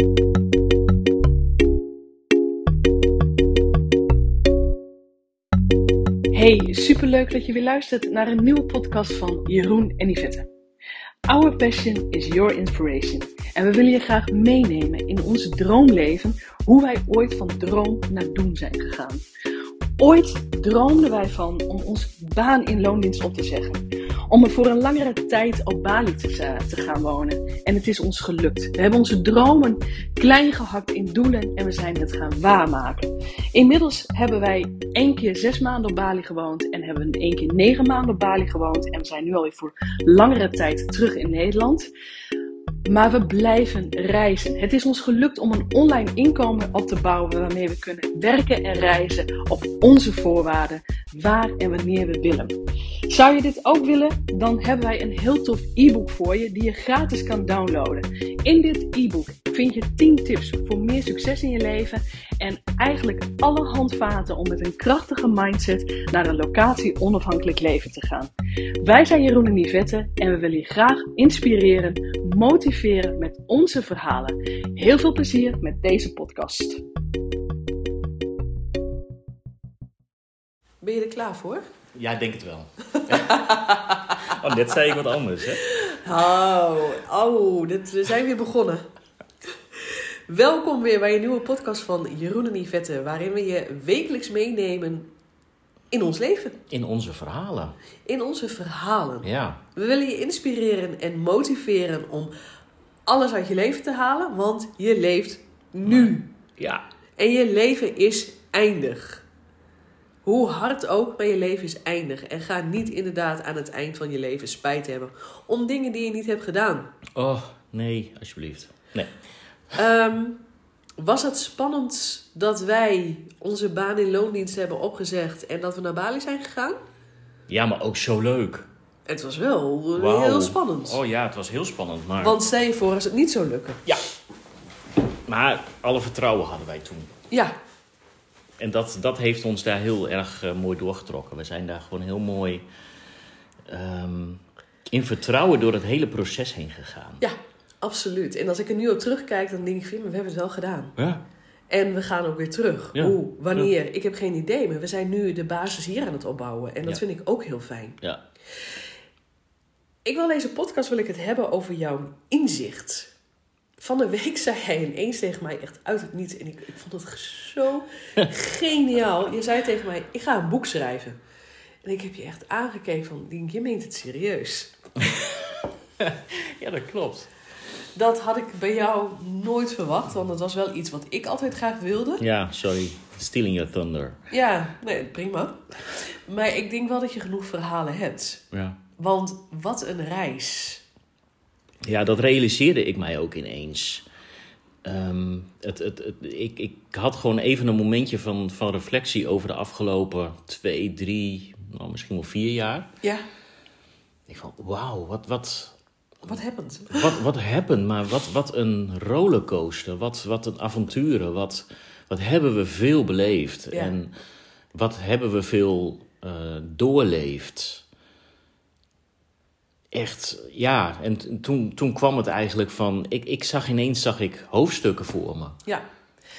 Hey, superleuk dat je weer luistert naar een nieuwe podcast van Jeroen en Yvette. Our passion is your inspiration. En we willen je graag meenemen in ons droomleven, hoe wij ooit van droom naar doen zijn gegaan. Ooit droomden wij van om ons baan in loondienst op te zeggen. Om er voor een langere tijd op Bali te, eh, te gaan wonen. En het is ons gelukt. We hebben onze dromen klein gehakt in doelen en we zijn het gaan waarmaken. Inmiddels hebben wij één keer zes maanden op Bali gewoond en hebben we één keer negen maanden op Bali gewoond. En we zijn nu alweer voor langere tijd terug in Nederland. Maar we blijven reizen. Het is ons gelukt om een online inkomen op te bouwen waarmee we kunnen werken en reizen op onze voorwaarden, waar en wanneer we willen. Zou je dit ook willen? Dan hebben wij een heel tof e-book voor je die je gratis kan downloaden. In dit e-book vind je 10 tips voor meer succes in je leven en eigenlijk alle handvaten om met een krachtige mindset naar een locatie onafhankelijk leven te gaan. Wij zijn Jeroen en Yvette en we willen je graag inspireren, motiveren met onze verhalen. Heel veel plezier met deze podcast. Ben je er klaar voor? Ja, ik denk het wel. oh, net zei ik wat anders, hè? Oh, oh dit, we zijn weer begonnen. Welkom weer bij een nieuwe podcast van Jeroen en Yvette, waarin we je wekelijks meenemen in ons leven. In onze verhalen. In onze verhalen. Ja. We willen je inspireren en motiveren om alles uit je leven te halen, want je leeft nu. Ja. En je leven is eindig. Hoe hard ook, maar je leven is eindig. En ga niet inderdaad aan het eind van je leven spijt hebben om dingen die je niet hebt gedaan. Oh, nee, alsjeblieft. Nee. Ehm, was het spannend dat wij onze baan in loondienst hebben opgezegd en dat we naar Bali zijn gegaan? Ja, maar ook zo leuk. Het was wel heel spannend. Oh ja, het was heel spannend. Maar, Want stel je voor als het niet zou lukken. ja. Maar alle vertrouwen hadden wij toen. Ja, En dat, dat heeft ons daar heel erg eh, mooi doorgetrokken. We zijn daar gewoon heel mooi ehm, in vertrouwen door het hele proces heen gegaan. ja, absoluut. En als ik er nu op terugkijk, dan denk ik, "Vind, maar we hebben het wel gedaan. Ja. En we gaan ook weer terug. Ja. Hoe, wanneer, ik heb geen idee. Maar we zijn nu de basis hier aan het opbouwen. En dat vind ik ook heel fijn. Ja. Ik wil deze podcast wil ik het hebben over jouw inzicht. Van de week zei hij ineens tegen mij echt uit het niets. En ik, ik vond het zo geniaal. Je zei tegen mij, ik ga een boek schrijven. En ik heb je echt aangekeken van, je meent het serieus. ja, dat klopt. Dat had ik bij jou nooit verwacht. Want het was wel iets wat ik altijd graag wilde. Ja, sorry. Stealing your thunder. Ja, nee, prima. Maar ik denk wel dat je genoeg verhalen hebt. Ja. Want wat een reis. Ja, dat realiseerde ik mij ook ineens. Ehm, het, het, het, ik, ik had gewoon even een momentje van, van reflectie over de afgelopen twee, drie, nou, misschien wel vier jaar. Ja, Ik van, wauw, wat, wat, wat happened? wat, wat happened, maar wat, wat een rollercoaster, wat, wat een avonturen, wat, wat hebben we veel beleefd Ja. en wat hebben we veel eh, doorleefd. Echt, ja, en toen, toen kwam het eigenlijk van, ik, ik zag ineens zag ik hoofdstukken voor me. Ja,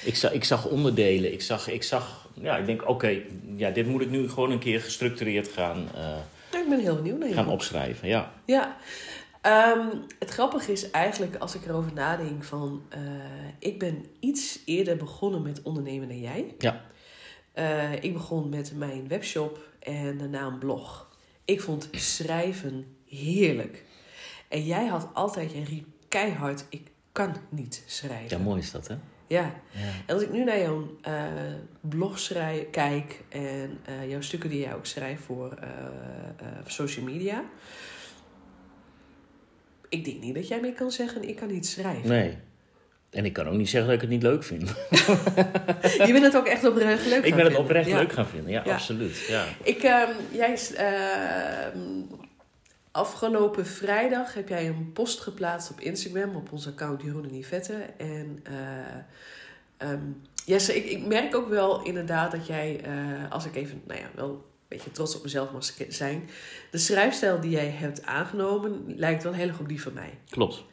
Ik zag, ik zag onderdelen, ik zag, ik zag, ja, ik denk, oké, ja, dit moet ik nu gewoon een keer gestructureerd gaan, nou, ik ben heel benieuwd naar je. gaan opschrijven, ja. Ja, Ehm, het grappige is eigenlijk als ik erover nadenk van... eh, ik ben iets eerder begonnen met ondernemen dan jij. Ja, Eh, ik begon met mijn webshop en daarna een blog. Ik vond schrijven heerlijk. En jij had altijd, jij riep keihard, ik kan niet schrijven. ja mooi is dat, hè? Ja. Ja. En als ik nu naar jouw eh, blog schrijf, kijk en eh, jouw stukken die jij ook schrijft voor eh, social media. Ik denk niet dat jij meer kan zeggen, ik kan niet schrijven. Nee. En ik kan ook niet zeggen dat ik het niet leuk vind. Je bent het ook echt oprecht leuk ik ben het vinden. oprecht Ja. leuk gaan vinden, ja, Ja. absoluut. Ja. Ik, ehm, jij, is, ehm, afgelopen vrijdag heb jij een post geplaatst op Instagram, op ons account Jeroen en Yvette. En eh, ehm, Jesse, ik, ik merk ook wel inderdaad dat jij, eh, als ik even, nou ja, wel een beetje trots op mezelf mag zijn. De schrijfstijl die jij hebt aangenomen lijkt wel heel erg op die van mij. Klopt.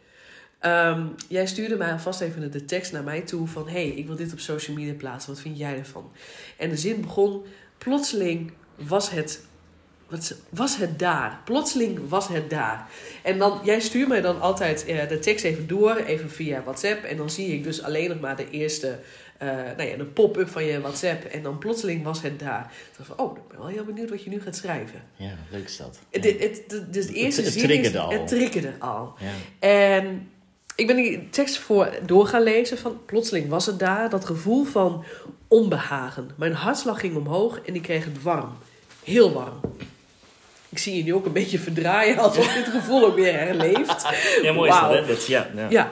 Ehm, jij stuurde mij alvast even de tekst naar mij toe van... hey, ik wil dit op social media plaatsen, wat vind jij ervan? En de zin begon, plotseling was het, wat, was het daar. Plotseling was het daar. En dan, jij stuurt mij dan altijd eh, de tekst even door, even via WhatsApp. En dan zie ik dus alleen nog maar de eerste... eh, nou ja, de pop-up van je WhatsApp. En dan plotseling was het daar. Ik van, oh, ik ben wel heel benieuwd wat je nu gaat schrijven. Ja, leuk is dat. Het, het, het- dus de eerste het zin triggerde is, al. Het triggerde al. Ja. En ik ben die tekst voor door gaan lezen van plotseling was het daar dat gevoel van onbehagen. Mijn hartslag ging omhoog en ik kreeg het warm. Heel warm. Ik zie je nu ook een beetje verdraaien alsof dit gevoel ook weer herleeft. Ja, mooi is Wauw. dat, hè? Dat, ja, ja. Ja.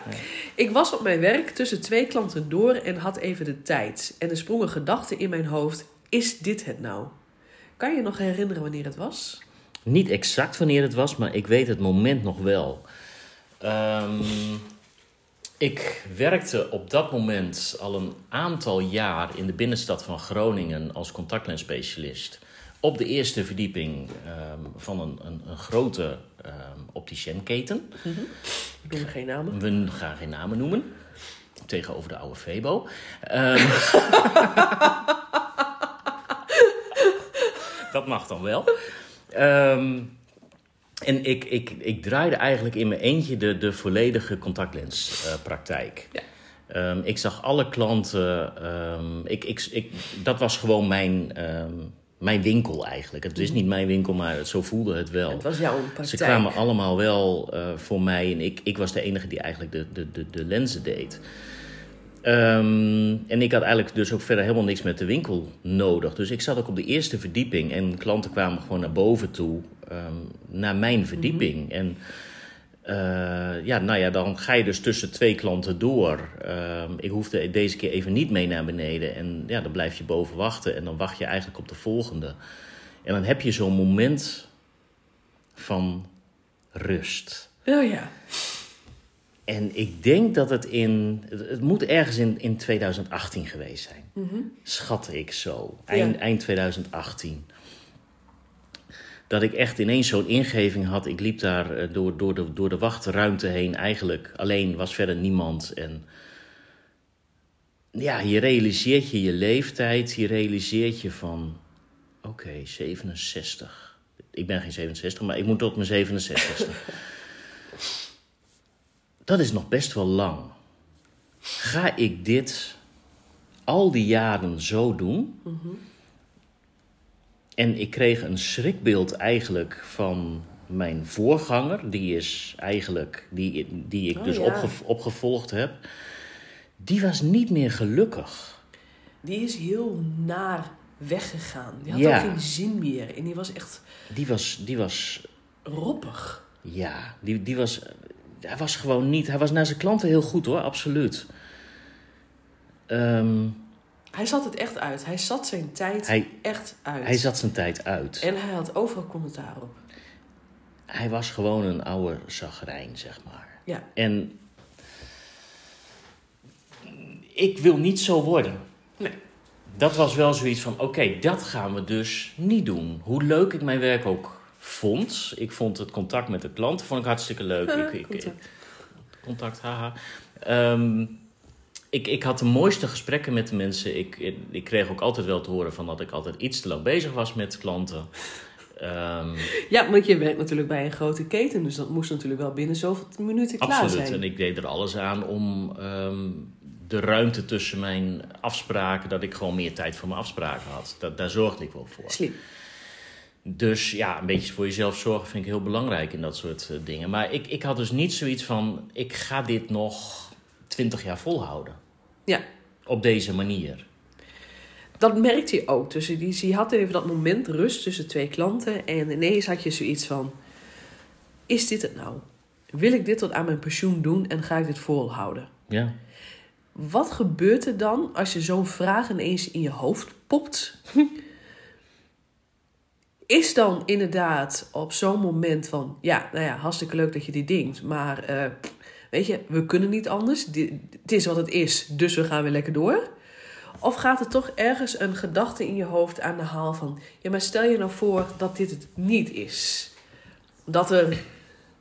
Ik was op mijn werk tussen twee klanten door en had even de tijd. En er sprong een gedachte in mijn hoofd. Is dit het nou? Kan je je nog herinneren wanneer het was? Niet exact wanneer het was, maar ik weet het moment nog wel. Ehm, ik werkte op dat moment al een aantal jaar in de binnenstad van Groningen als contactlensspecialist. Op de eerste verdieping ehm, van een, een, een grote ehm opticienketen. Ik noem geen namen. We gaan geen namen noemen. Tegenover de oude Febo. Ehm, dat mag dan wel. En ik, ik, ik draaide eigenlijk in mijn eentje de, de volledige contactlenspraktijk. Ja. Ehm, ik zag alle klanten. ik, ik, ik, dat was gewoon mijn, mijn winkel eigenlijk. Het is niet mijn winkel, maar zo voelde het wel. Het was jouw praktijk. Ze kwamen allemaal wel eh, voor mij en ik, ik was de enige die eigenlijk de, de, de, de lenzen deed. Ehm, en ik had eigenlijk dus ook verder helemaal niks met de winkel nodig. Dus ik zat ook op de eerste verdieping en klanten kwamen gewoon naar boven toe, ehm, naar mijn verdieping. En eh, ja, nou ja, dan ga je dus tussen twee klanten door. Ehm, ik hoefde deze keer even niet mee naar beneden. En ja, dan blijf je boven wachten en dan wacht je eigenlijk op de volgende. En dan heb je zo'n moment van rust. Oh ja. En ik denk dat het in. Het moet ergens in, in 2018 geweest zijn. Schatte ik zo. Eind, Ja. eind 2018. Dat ik echt ineens zo'n ingeving had. Ik liep daar eh, door, door, de, door de wachtruimte heen. Eigenlijk alleen was verder niemand. En ja, je realiseert je je leeftijd. Je realiseert je van. Oké, 67. Ik ben geen 67, maar ik moet tot mijn 67ste. Dat is nog best wel lang. Ga ik dit al die jaren zo doen? En ik kreeg een schrikbeeld eigenlijk van mijn voorganger, die is eigenlijk, die, die ik Oh, dus ja. opge- opgevolgd heb. Die was niet meer gelukkig. Die is heel naar weggegaan. Die had Ja. ook geen zin meer. En die was echt Die was, die was roppig. Ja, die, die was. Hij was gewoon niet. Hij was naar zijn klanten heel goed hoor, absoluut. Ehm, Hij zat het echt uit. Hij zat zijn tijd hij, echt uit. hij zat zijn tijd uit. En hij had overal commentaar op. Hij was gewoon een oude zagrijn, zeg maar. Ja. En. Ik wil niet zo worden. Nee. Dat was wel zoiets van: oké, dat gaan we dus niet doen. Hoe leuk ik mijn werk ook vond. Ik vond het contact met de klanten vond ik hartstikke leuk. ik, ik, Contact. contact, haha. Ehm, ik, ik had de mooiste gesprekken met de mensen. Ik, ik, kreeg ook altijd wel te horen van dat ik altijd iets te lang bezig was met klanten. Ehm, Ja, want je werkt natuurlijk bij een grote keten. Dus dat moest natuurlijk wel binnen zoveel minuten klaar absoluut. zijn. En ik deed er alles aan om ehm, de ruimte tussen mijn afspraken, dat ik gewoon meer tijd voor mijn afspraken had. Dat, daar zorgde ik wel voor. Slim. Dus ja, een beetje voor jezelf zorgen vind ik heel belangrijk in dat soort eh, dingen. Maar ik, ik had dus niet zoiets van, ik ga dit nog twintig jaar volhouden. Ja. Op deze manier. Dat merkte je ook. Dus je je had even dat moment rust tussen twee klanten. En ineens had je zoiets van... Is dit het nou? Wil ik dit tot aan mijn pensioen doen en ga ik dit volhouden? Ja. Wat gebeurt er dan als je zo'n vraag ineens in je hoofd popt? Is dan inderdaad op zo'n moment van... Ja, nou ja, hartstikke leuk dat je dit denkt. Maar eh, weet je, we kunnen niet anders. Dit- Het is wat het is, dus we gaan weer lekker door. Of gaat er toch ergens een gedachte in je hoofd aan de haal van... Ja, maar stel je nou voor dat dit het niet is. Dat er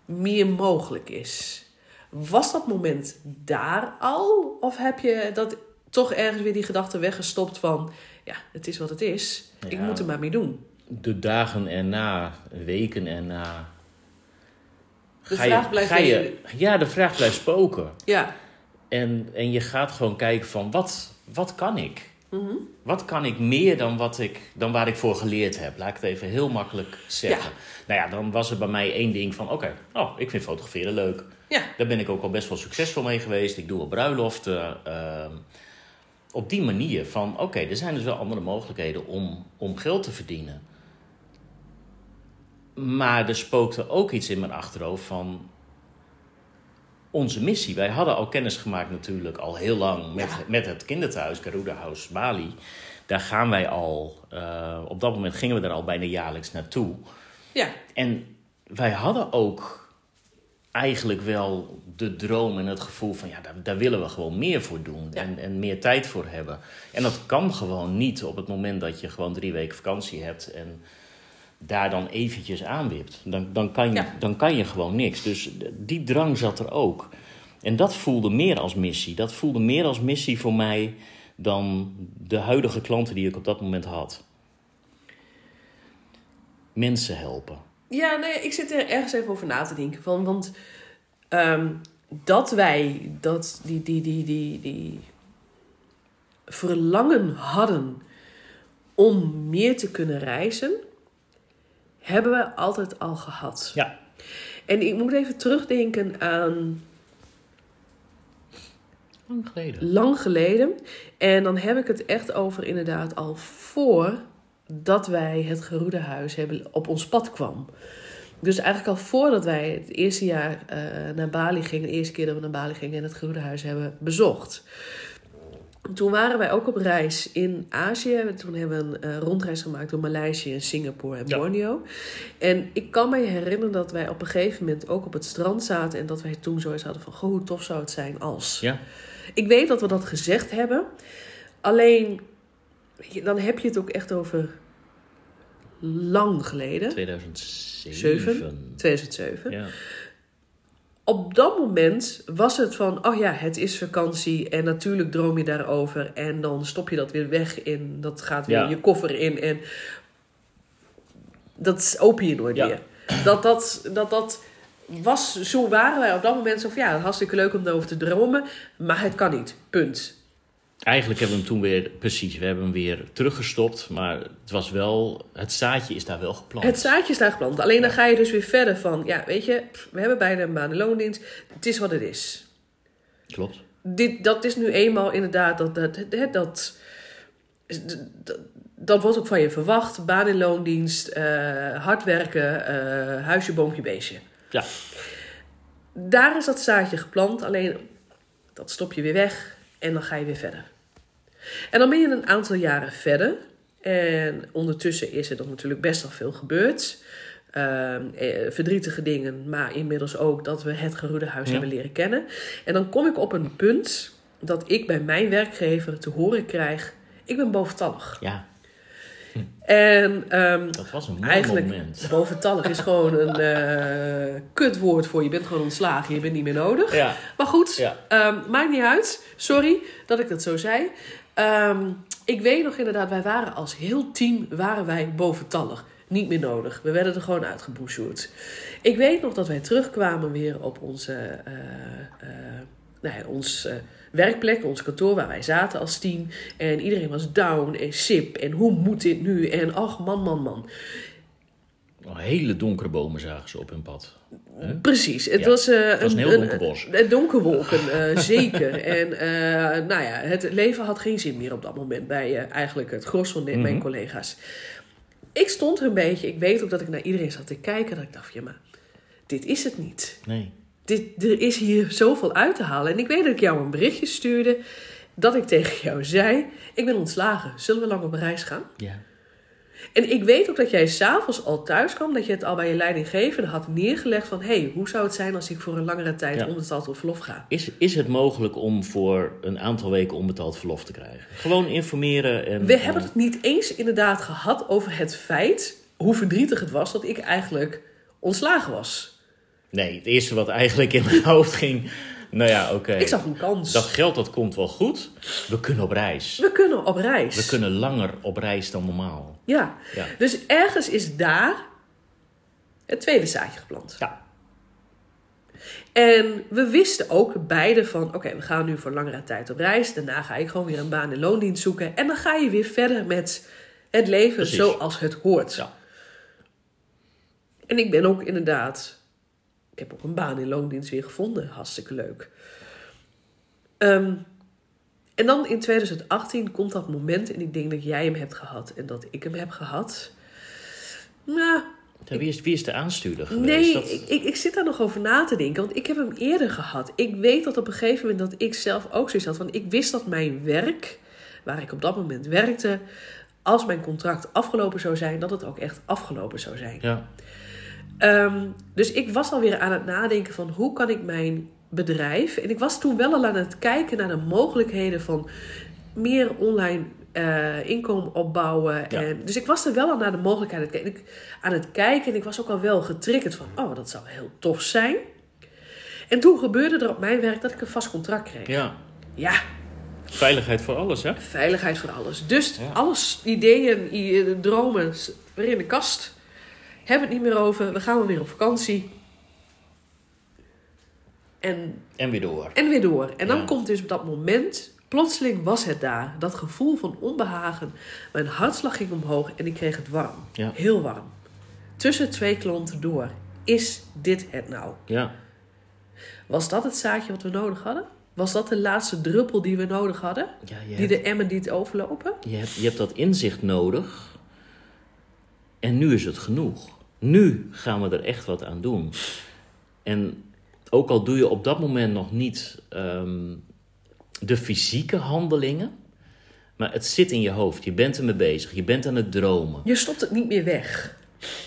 meer mogelijk is. Was dat moment daar al? Of heb je dat toch ergens weer die gedachte weggestopt van... Ja, het is wat het is. Ik Ja. moet er maar mee doen. De dagen erna, weken erna. De je- vraag blijft je, leven. Ja, de vraag blijft spoken. Ja. En, en je gaat gewoon kijken van wat, wat kan ik? Mhm. Wat kan ik meer dan, wat ik, dan waar ik voor geleerd heb? Laat ik het even heel makkelijk zeggen. Nou ja, dan was er bij mij één ding van... Oké, oh, ik vind fotograferen leuk. Ja. Daar ben ik ook al best wel succesvol mee geweest. Ik doe op bruiloften. ehm, op die manier van... Oké, er zijn dus wel andere mogelijkheden om, om geld te verdienen. Maar er spookte ook iets in mijn achterhoofd van... Onze missie. Wij hadden al kennis gemaakt natuurlijk al heel lang met, Ja. met het kinderthuis, Garuda House Bali. Daar gaan wij al, eh, op dat moment gingen we daar al bijna jaarlijks naartoe. Ja. En wij hadden ook eigenlijk wel de droom en het gevoel van ja, daar, daar willen we gewoon meer voor doen Ja. en, en meer tijd voor hebben. En dat kan gewoon niet op het moment dat je gewoon drie weken vakantie hebt en daar dan eventjes aanwipt. Dan, dan, kan, je, Ja. dan kan je gewoon niks. Dus die drang zat er ook. En dat voelde meer als missie. Dat voelde meer als missie voor mij dan de huidige klanten die ik op dat moment had. Mensen helpen. Ja, nee, ik zit er ergens even over na te denken. Van, want ehm, dat wij dat, die, die, die, die, die verlangen hadden om meer te kunnen reizen, hebben we altijd al gehad. Ja. En ik moet even terugdenken aan Lang geleden. lang geleden. En dan heb ik het echt over inderdaad al voor dat wij het geroede huis hebben op ons pad kwam. Dus eigenlijk al voordat wij het eerste jaar eh, naar Bali gingen, de eerste keer dat we naar Bali gingen en het geroede huis hebben bezocht. Toen waren wij ook op reis in Azië. Toen hebben we een eh, rondreis gemaakt door Maleisië en Singapore en Ja. Borneo. En ik kan me herinneren dat wij op een gegeven moment ook op het strand zaten. En dat wij toen zoiets hadden van, goh, hoe tof zou het zijn als. Ja. Ik weet dat we dat gezegd hebben. Alleen, dan heb je het ook echt over lang geleden. 2007. Zeven? 2007. Ja. Op dat moment was het van, oh ja, het is vakantie en natuurlijk droom je daarover. En dan stop je dat weer weg in, dat gaat weer Ja. je koffer in en dat open je nooit Ja. meer. Dat dat, dat dat was, zo waren wij op dat moment zo van, ja, hartstikke leuk om daarover te dromen, maar het kan niet, punt. Eigenlijk hebben we hem toen weer, precies, we hebben hem weer teruggestopt. Maar het was wel, het zaadje is daar wel geplant. Het zaadje is daar geplant. Alleen dan ga je dus weer verder van, ja, weet je, we hebben bijna een baan en loondienst. Het is wat het is. Klopt. Dit, dat is nu eenmaal inderdaad, dat, dat, dat, dat, wordt ook van je verwacht. Baan en loondienst, eh, hard werken, eh, huisje, boompje, beestje. Ja. Daar is dat zaadje geplant, alleen dat stop je weer weg en dan ga je weer verder. En dan ben je een aantal jaren verder. En ondertussen is er dan natuurlijk best wel veel gebeurd. Ehm, eh, verdrietige dingen, maar inmiddels ook dat we het geroede huis Ja. hebben leren kennen. En dan kom ik op een punt dat ik bij mijn werkgever te horen krijg: ik ben boventallig. Ja, En ehm, dat was een Eigenlijk, moment. boventallig is gewoon een eh kutwoord voor je bent gewoon ontslagen, je bent niet meer nodig. Ja, Maar goed, ja. Ehm, maakt niet uit. Sorry dat ik dat zo zei. Ehm, ik weet nog inderdaad, wij waren als heel team waren wij boventallig. Niet meer nodig. We werden er gewoon uitgeboucheerd. Ik weet nog dat wij terugkwamen weer op onze, eh, eh, nou ja, ons werkplek, ons kantoor waar wij zaten als team. En iedereen was down en sip. En hoe moet dit nu? En ach, man, man, man. Hele donkere bomen zagen ze op hun pad. Precies. Het Ja, was, eh, het was een heel donker bos. Een, donkerwolken, eh, zeker. En eh, nou ja, het leven had geen zin meer op dat moment bij eigenlijk het gros van de- mijn Mhm. collega's. Ik stond er een beetje, ik weet ook dat ik naar iedereen zat te kijken. Dat ik dacht, ja maar, dit is het niet. Nee. Dit, er is hier zoveel uit te halen. En ik weet dat ik jou een berichtje stuurde. Dat ik tegen jou zei, ik ben ontslagen. Zullen we lang op reis gaan? Ja. En ik weet ook dat jij s'avonds al thuis kwam, dat je het al bij je leidinggevende had neergelegd van... hé, hey, hoe zou het zijn als ik voor een langere tijd Ja. onbetaald op verlof ga? Is, is het mogelijk om voor een aantal weken onbetaald verlof te krijgen? Gewoon informeren en... We hebben het niet eens inderdaad gehad over het feit, hoe verdrietig het was dat ik eigenlijk ontslagen was. Nee, het eerste wat eigenlijk in mijn hoofd ging... Nou ja, oké. Ik zag een kans. Dat geld, dat komt wel goed. We kunnen op reis. We kunnen op reis. We kunnen langer op reis dan normaal. Ja. Ja. Dus ergens is daar het tweede zaadje geplant. Ja. En we wisten ook beide van, oké, we gaan nu voor langere tijd op reis. Daarna ga ik gewoon weer een baan in loondienst zoeken. En dan ga je weer verder met het leven Precies. zoals het hoort. Ja. En ik ben ook inderdaad, ik heb ook een baan in loondienst weer gevonden. Hartstikke leuk. Ehm, en dan in 2018 komt dat moment en ik denk dat jij hem hebt gehad en dat ik hem heb gehad. Nou, Ja, wie, is, wie is de aanstuurder geweest? Nee, Dat- ik, ik, ik zit daar nog over na te denken. Want ik heb hem eerder gehad. Ik weet dat op een gegeven moment dat ik zelf ook zoiets had. Want ik wist dat mijn werk, waar ik op dat moment werkte... als mijn contract afgelopen zou zijn, dat het ook echt afgelopen zou zijn. Ja, Ehm, dus ik was alweer aan het nadenken van hoe kan ik mijn bedrijf... En ik was toen wel al aan het kijken naar de mogelijkheden van meer online eh, inkomen opbouwen. Ja. En, dus ik was er wel al naar de mogelijkheden aan het kijken- aan het kijken. En ik was ook al wel getriggerd van, oh, dat zou heel tof zijn. En toen gebeurde er op mijn werk dat ik een vast contract kreeg. ja. Ja, Veiligheid voor alles, hè? veiligheid voor alles. Dus Ja. alles, ideeën, dromen, weer in de kast. Hebben het niet meer over. We gaan weer op vakantie. En, En weer door. en weer door. En dan Ja. komt dus op dat moment, plotseling was het daar. Dat gevoel van onbehagen. Mijn hartslag ging omhoog en ik kreeg het warm. Ja. Heel warm. Tussen twee klanten door. Is dit het nou? Ja, Was dat het zaadje wat we nodig hadden? Was dat de laatste druppel die we nodig hadden? ja Die hebt, de emmen die het overlopen? je, hebt, je hebt dat inzicht nodig. En nu is het genoeg. Nu gaan we er echt wat aan doen. En ook al doe je op dat moment nog niet ehm, de fysieke handelingen... maar het zit in je hoofd. Je bent ermee bezig. Je bent aan het dromen. Je stopt het niet meer weg.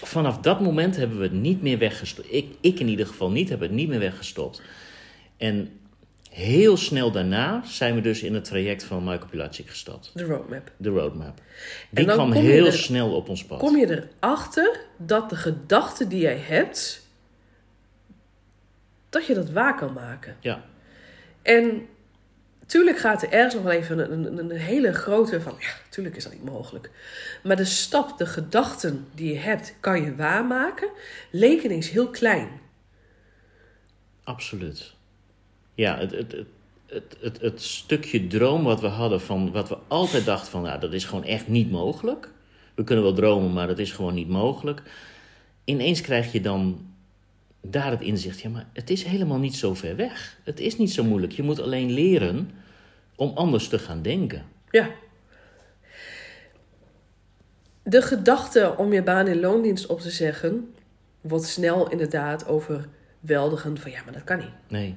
Vanaf dat moment hebben we het niet meer weggestopt. Ik, ik in ieder geval niet, heb het niet meer weggestopt. En heel snel daarna zijn we dus in het traject van Michael Pilatschik gestapt. De roadmap. De roadmap. Die kwam heel er- snel op ons pad. Kom je erachter dat de gedachten die jij hebt, dat je dat waar kan maken. Ja, En tuurlijk gaat er ergens nog wel even een, een, een hele grote van, ja, tuurlijk is dat niet mogelijk. Maar de stap, de gedachten die je hebt, kan je waarmaken, leek ineens heel klein. absoluut. Ja, het, het, het, het, het, stukje droom wat we hadden van wat we altijd dachten van, nou, dat is gewoon echt niet mogelijk. We kunnen wel dromen, maar dat is gewoon niet mogelijk. Ineens krijg je dan daar het inzicht, ja, maar het is helemaal niet zo ver weg. Het is niet zo moeilijk. Je moet alleen leren om anders te gaan denken. Ja. De gedachte om je baan in loondienst op te zeggen, wordt snel inderdaad overweldigend van ja, maar dat kan niet. Nee,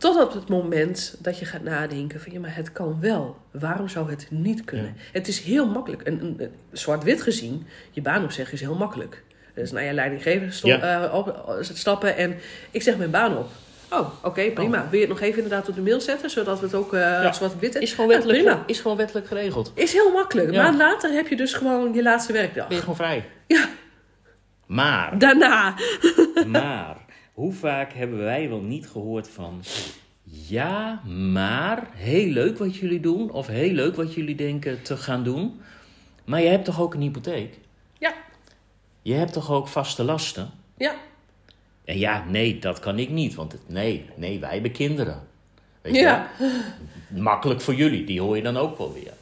Tot op het moment dat je gaat nadenken van ja, maar het kan wel. Waarom zou het niet kunnen? Ja. Het is heel makkelijk. Een, een, een- zwart-wit gezien, je baan opzeggen is heel makkelijk. Dus naar je leidinggever Ja. eh, op, eh, stappen en ik zeg mijn baan op. Oh, oké, prima. Wil je het nog even inderdaad op de mail zetten, zodat we het ook eh zwart-wit is gewoon Ja, wettelijk, is gewoon wettelijk geregeld. Is heel makkelijk. Ja. Maar later heb je dus gewoon je laatste werkdag. Ben je gewoon vrij. Ja. Maar, Daarna. maar, hoe vaak hebben wij wel niet gehoord van... Ja, maar heel leuk wat jullie doen. Of heel leuk wat jullie denken te gaan doen. Maar je hebt toch ook een hypotheek? Ja. Je hebt toch ook vaste lasten? Ja. En ja, nee, dat kan ik niet. Want het, nee, nee, wij hebben kinderen. Weet je Ja. wel? Makkelijk voor jullie, die hoor je dan ook wel weer.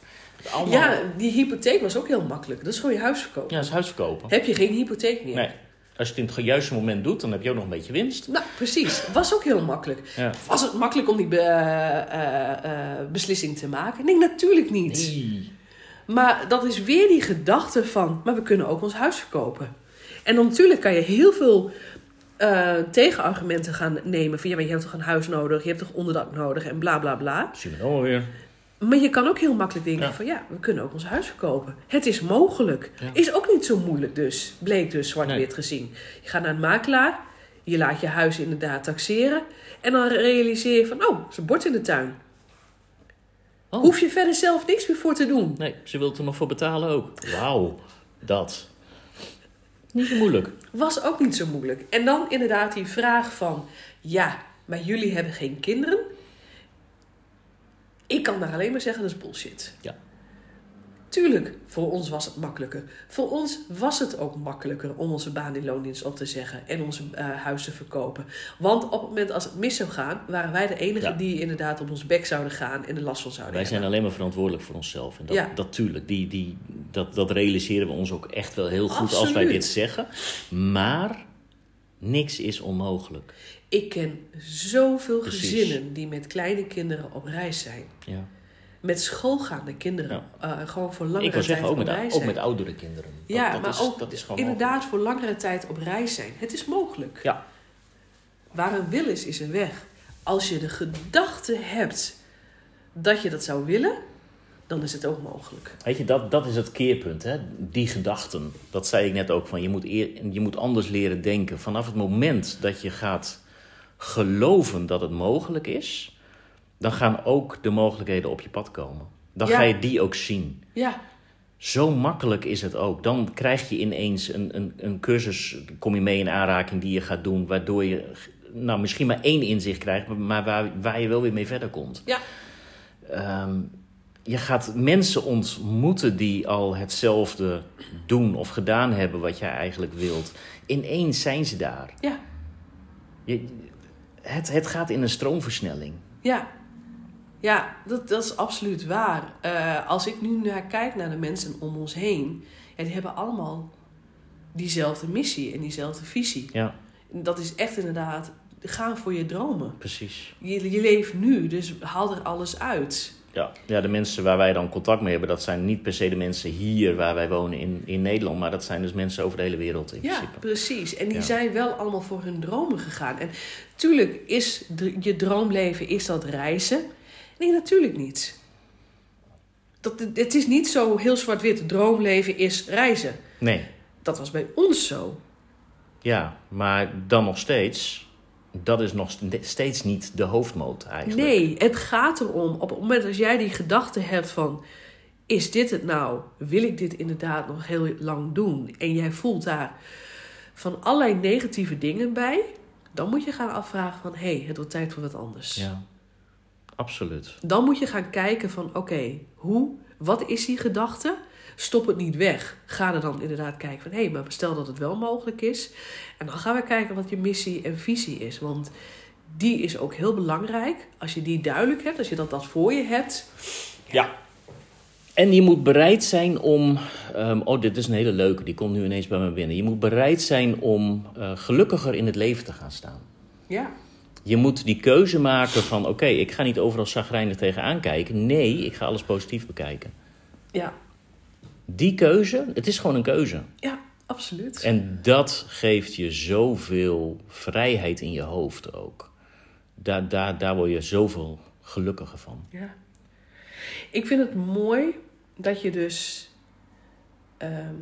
Allemaal, ja, die hypotheek was ook heel makkelijk. Dat is gewoon je huis verkopen. ja, dat is huisverkopen. Heb je geen hypotheek meer? Nee. Als je het in het juiste moment doet, dan heb je ook nog een beetje winst. Nou, precies. Was ook heel makkelijk. Ja. Was het makkelijk om die be- eh, eh, beslissing te maken? Nee, natuurlijk niet. Nee. Maar dat is weer die gedachte van, maar we kunnen ook ons huis verkopen. En dan natuurlijk kan je heel veel eh, tegenargumenten gaan nemen. Van ja, maar je hebt toch een huis nodig, je hebt toch onderdak nodig en bla bla bla. Zien we dan wel weer. Maar je kan ook heel makkelijk denken Ja. van ja, we kunnen ook ons huis verkopen. Het is mogelijk. Ja. Is ook niet zo moeilijk dus, bleek dus zwart-wit Nee. gezien. Je gaat naar een makelaar, je laat je huis inderdaad taxeren. En dan realiseer je van, oh, een bord in de tuin. Oh. Hoef je verder zelf niks meer voor te doen. Nee, ze wil er nog voor betalen ook. Wauw, dat. Niet zo moeilijk. Was ook niet zo moeilijk. En dan inderdaad die vraag van, ja, maar jullie hebben geen kinderen. Ik kan daar alleen maar zeggen, dat is bullshit. Ja. Tuurlijk, voor ons was het makkelijker. Voor ons was het ook makkelijker om onze baan in loondienst op te zeggen en onze eh, huis te verkopen. Want op het moment als het mis zou gaan, waren wij de enige Ja. die inderdaad op ons bek zouden gaan en de last van zouden Wij zijn hebben. alleen maar verantwoordelijk voor onszelf. En dat, Ja. dat tuurlijk, die, die, dat, dat realiseren we ons ook echt wel heel goed als wij dit zeggen. Maar niks is onmogelijk. Ik ken zoveel Precies. gezinnen die met kleine kinderen op reis zijn. Ja. Met schoolgaande kinderen. eh, gewoon voor langere Ik wil zeggen, tijd ook op met, reis ook zijn. met oudere kinderen. Ja, dat maar is, ook dat is gewoon inderdaad voor langere tijd op reis zijn. Het is mogelijk. Ja. Waar een wil is, is een weg. Als je de gedachte hebt dat je dat zou willen, dan is het ook mogelijk. Weet je, dat, dat is het keerpunt, hè? die gedachten. Dat zei ik net ook, van je moet, eer, je moet anders leren denken. Vanaf het moment dat je gaat geloven dat het mogelijk is, dan gaan ook de mogelijkheden op je pad komen. Dan Ja. ga je die ook zien. Ja, Zo makkelijk is het ook. Dan krijg je ineens een, een, een cursus, kom je mee in aanraking die je gaat doen, waardoor je nou, misschien maar één inzicht krijgt, maar waar, waar je wel weer mee verder komt. ja, Ehm, je gaat mensen ontmoeten die al hetzelfde doen of gedaan hebben wat jij eigenlijk wilt. Ineens zijn ze daar. ja, Je, het, het gaat in een stroomversnelling. ja. Ja, dat, dat is absoluut waar. Eh, als ik nu naar kijk naar de mensen om ons heen, ja, die hebben allemaal diezelfde missie en diezelfde visie. Ja, dat is echt inderdaad, gaan voor je dromen. precies. Je, je leeft nu, dus haal er alles uit. Ja. ja, de mensen waar wij dan contact mee hebben, dat zijn niet per se de mensen hier waar wij wonen in, in Nederland, maar dat zijn dus mensen over de hele wereld in Ja, principe. precies. En die Ja. zijn wel allemaal voor hun dromen gegaan. En tuurlijk is de- je droomleven, is dat reizen? Nee, natuurlijk niet. Dat, het is niet zo heel zwart-wit. Droomleven is reizen. Nee, Dat was bij ons zo. ja, maar dan nog steeds, dat is nog st- steeds niet de hoofdmoot eigenlijk. Nee, het gaat erom, op het moment als jij die gedachte hebt van... Is dit het nou? Wil ik dit inderdaad nog heel lang doen? En jij voelt daar van allerlei negatieve dingen bij... Dan moet je gaan afvragen van... Hé, hey, het wordt tijd voor wat anders. Ja, absoluut. Dan moet je gaan kijken van... Oké, hoe? Wat is die gedachte? Stop het niet weg. Ga er dan inderdaad kijken van... Hé, hey, maar stel dat het wel mogelijk is. En dan gaan we kijken wat je missie en visie is. Want die is ook heel belangrijk. Als je die duidelijk hebt, als je dat, dat voor je hebt... Ja. En je moet bereid zijn om. ehm, oh, dit is een hele leuke, die komt nu ineens bij me binnen. Je moet bereid zijn om eh, gelukkiger in het leven te gaan staan. Ja, Je moet die keuze maken van: oké, ik ga niet overal zagrijnig tegenaan kijken. Nee, ik ga alles positief bekijken. ja, Die keuze, het is gewoon een keuze. ja, absoluut. En dat geeft je zoveel vrijheid in je hoofd ook. Daar, daar, daar word je zoveel gelukkiger van. Ja. Ik vind het mooi dat je dus, ehm,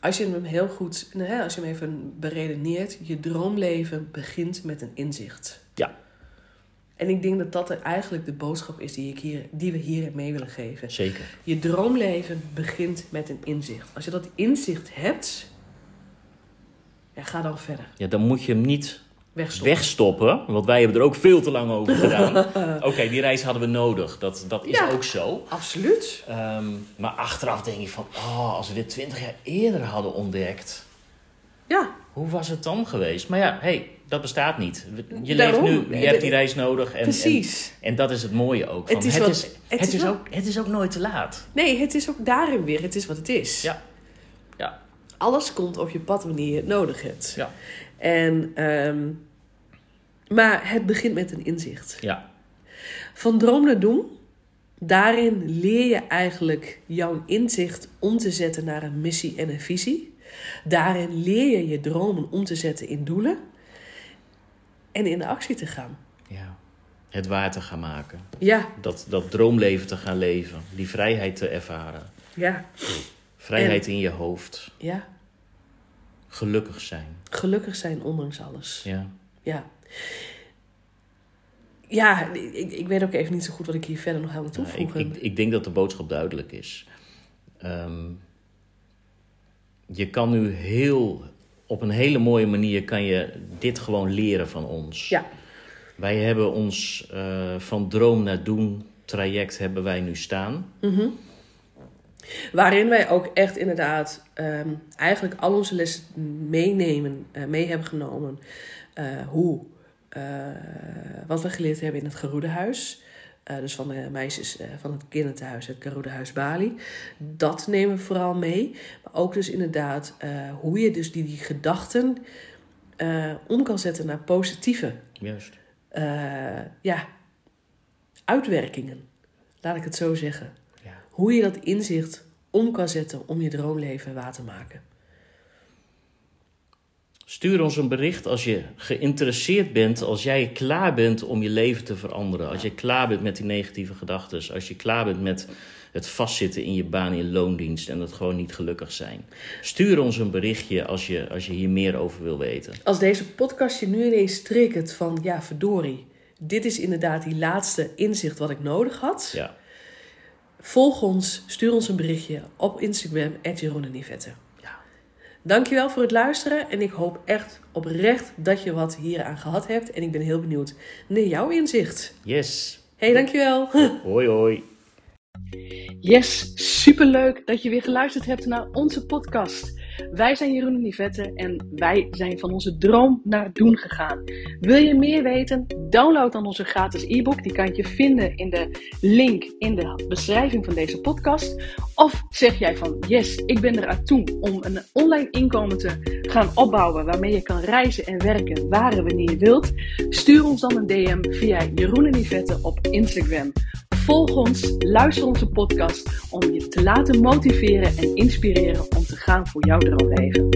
als je hem heel goed, nou, hè, als je hem even beredeneert, je droomleven begint met een inzicht. En ik denk dat dat eigenlijk de boodschap is die, ik hier, die we hier mee willen geven. Zeker. Je droomleven begint met een inzicht. Als je dat inzicht hebt, ja, ga dan verder. Ja, dan moet je hem niet Wegstoppen. wegstoppen. Want wij hebben er ook veel te lang over gedaan. Oké, die reis hadden we nodig. Dat, dat is Ja. ook zo. Absoluut. Ehm, maar achteraf denk je van... Oh, als we dit twintig jaar eerder hadden ontdekt... Ja, Hoe was het dan geweest? Maar ja, hey, dat bestaat niet. Je Daarom. leeft nu, je hebt die reis nodig. En, precies. En, en dat is het mooie ook. Van, Het is wat- het, het is ook, het is ook nooit te laat. Nee, het is ook daarin weer. Het is wat het is. Ja. Ja. Alles komt op je pad wanneer je het nodig hebt. Ja. En, ehm, maar het begint met een inzicht. Ja. Van droom naar doen, daarin leer je eigenlijk jouw inzicht om te zetten naar een missie en een visie. Daarin leer je je dromen om te zetten in doelen en in de actie te gaan. ja. Het waar te gaan maken. Ja, Dat, dat droomleven te gaan leven. Die vrijheid te ervaren. ja, Vrijheid in je hoofd. ja. Gelukkig zijn. Gelukkig zijn ondanks alles. Ja. Ja. Ja, ik, ik weet ook even niet zo goed wat ik hier verder nog aan moet Nou, ik, toevoegen. ik, ik denk dat de boodschap duidelijk is. Ehm, je kan nu heel, op een hele mooie manier kan je dit gewoon leren van ons. Ja. Wij hebben ons eh, van droom naar doen traject hebben wij nu staan. Waarin wij ook echt inderdaad ehm, eigenlijk al onze lessen meenemen, eh, mee hebben genomen. Eh, hoe, wat we geleerd hebben in het Geroedehuis. Eh, dus van de meisjes eh, van het kinderthuis, het Geroedehuis Bali. Dat nemen we vooral mee. Maar ook dus inderdaad eh, hoe je dus die, die gedachten om kan zetten naar positieve Juist. ja, uitwerkingen. Laat ik het zo zeggen. Ja. Hoe je dat inzicht om kan zetten om je droomleven waar te maken. Stuur ons een bericht als je geïnteresseerd bent, als jij klaar bent om je leven te veranderen. Als je klaar bent met die negatieve gedachten. Als je klaar bent met het vastzitten in je baan in loondienst en het gewoon niet gelukkig zijn. Stuur ons een berichtje als je, als je hier meer over wil weten. Als deze podcast je nu ineens triggert van ja, verdorie. Dit is inderdaad die laatste inzicht wat ik nodig had. Ja, Volg ons, stuur ons een berichtje op Instagram, Jeroen en Yvette. Dankjewel voor het luisteren en ik hoop echt oprecht dat je wat hieraan gehad hebt. En ik ben heel benieuwd naar jouw inzicht. Yes. Hey, dankjewel. Hoi hoi. Yes, superleuk dat je weer geluisterd hebt naar onze podcast. Wij zijn Jeroen en Yvette en wij zijn van onze droom naar doen gegaan. Wil je meer weten? Download dan onze gratis e-book. Die kan je vinden in de link in de beschrijving van deze podcast. Of zeg jij van yes, ik ben er aan toe om een online inkomen te gaan opbouwen waarmee je kan reizen en werken waar en wanneer je wilt. Stuur ons dan een DM via Jeroen en Yvette op Instagram. Volg ons, luister onze podcast om je te laten motiveren en inspireren om te gaan voor jouw droomleven.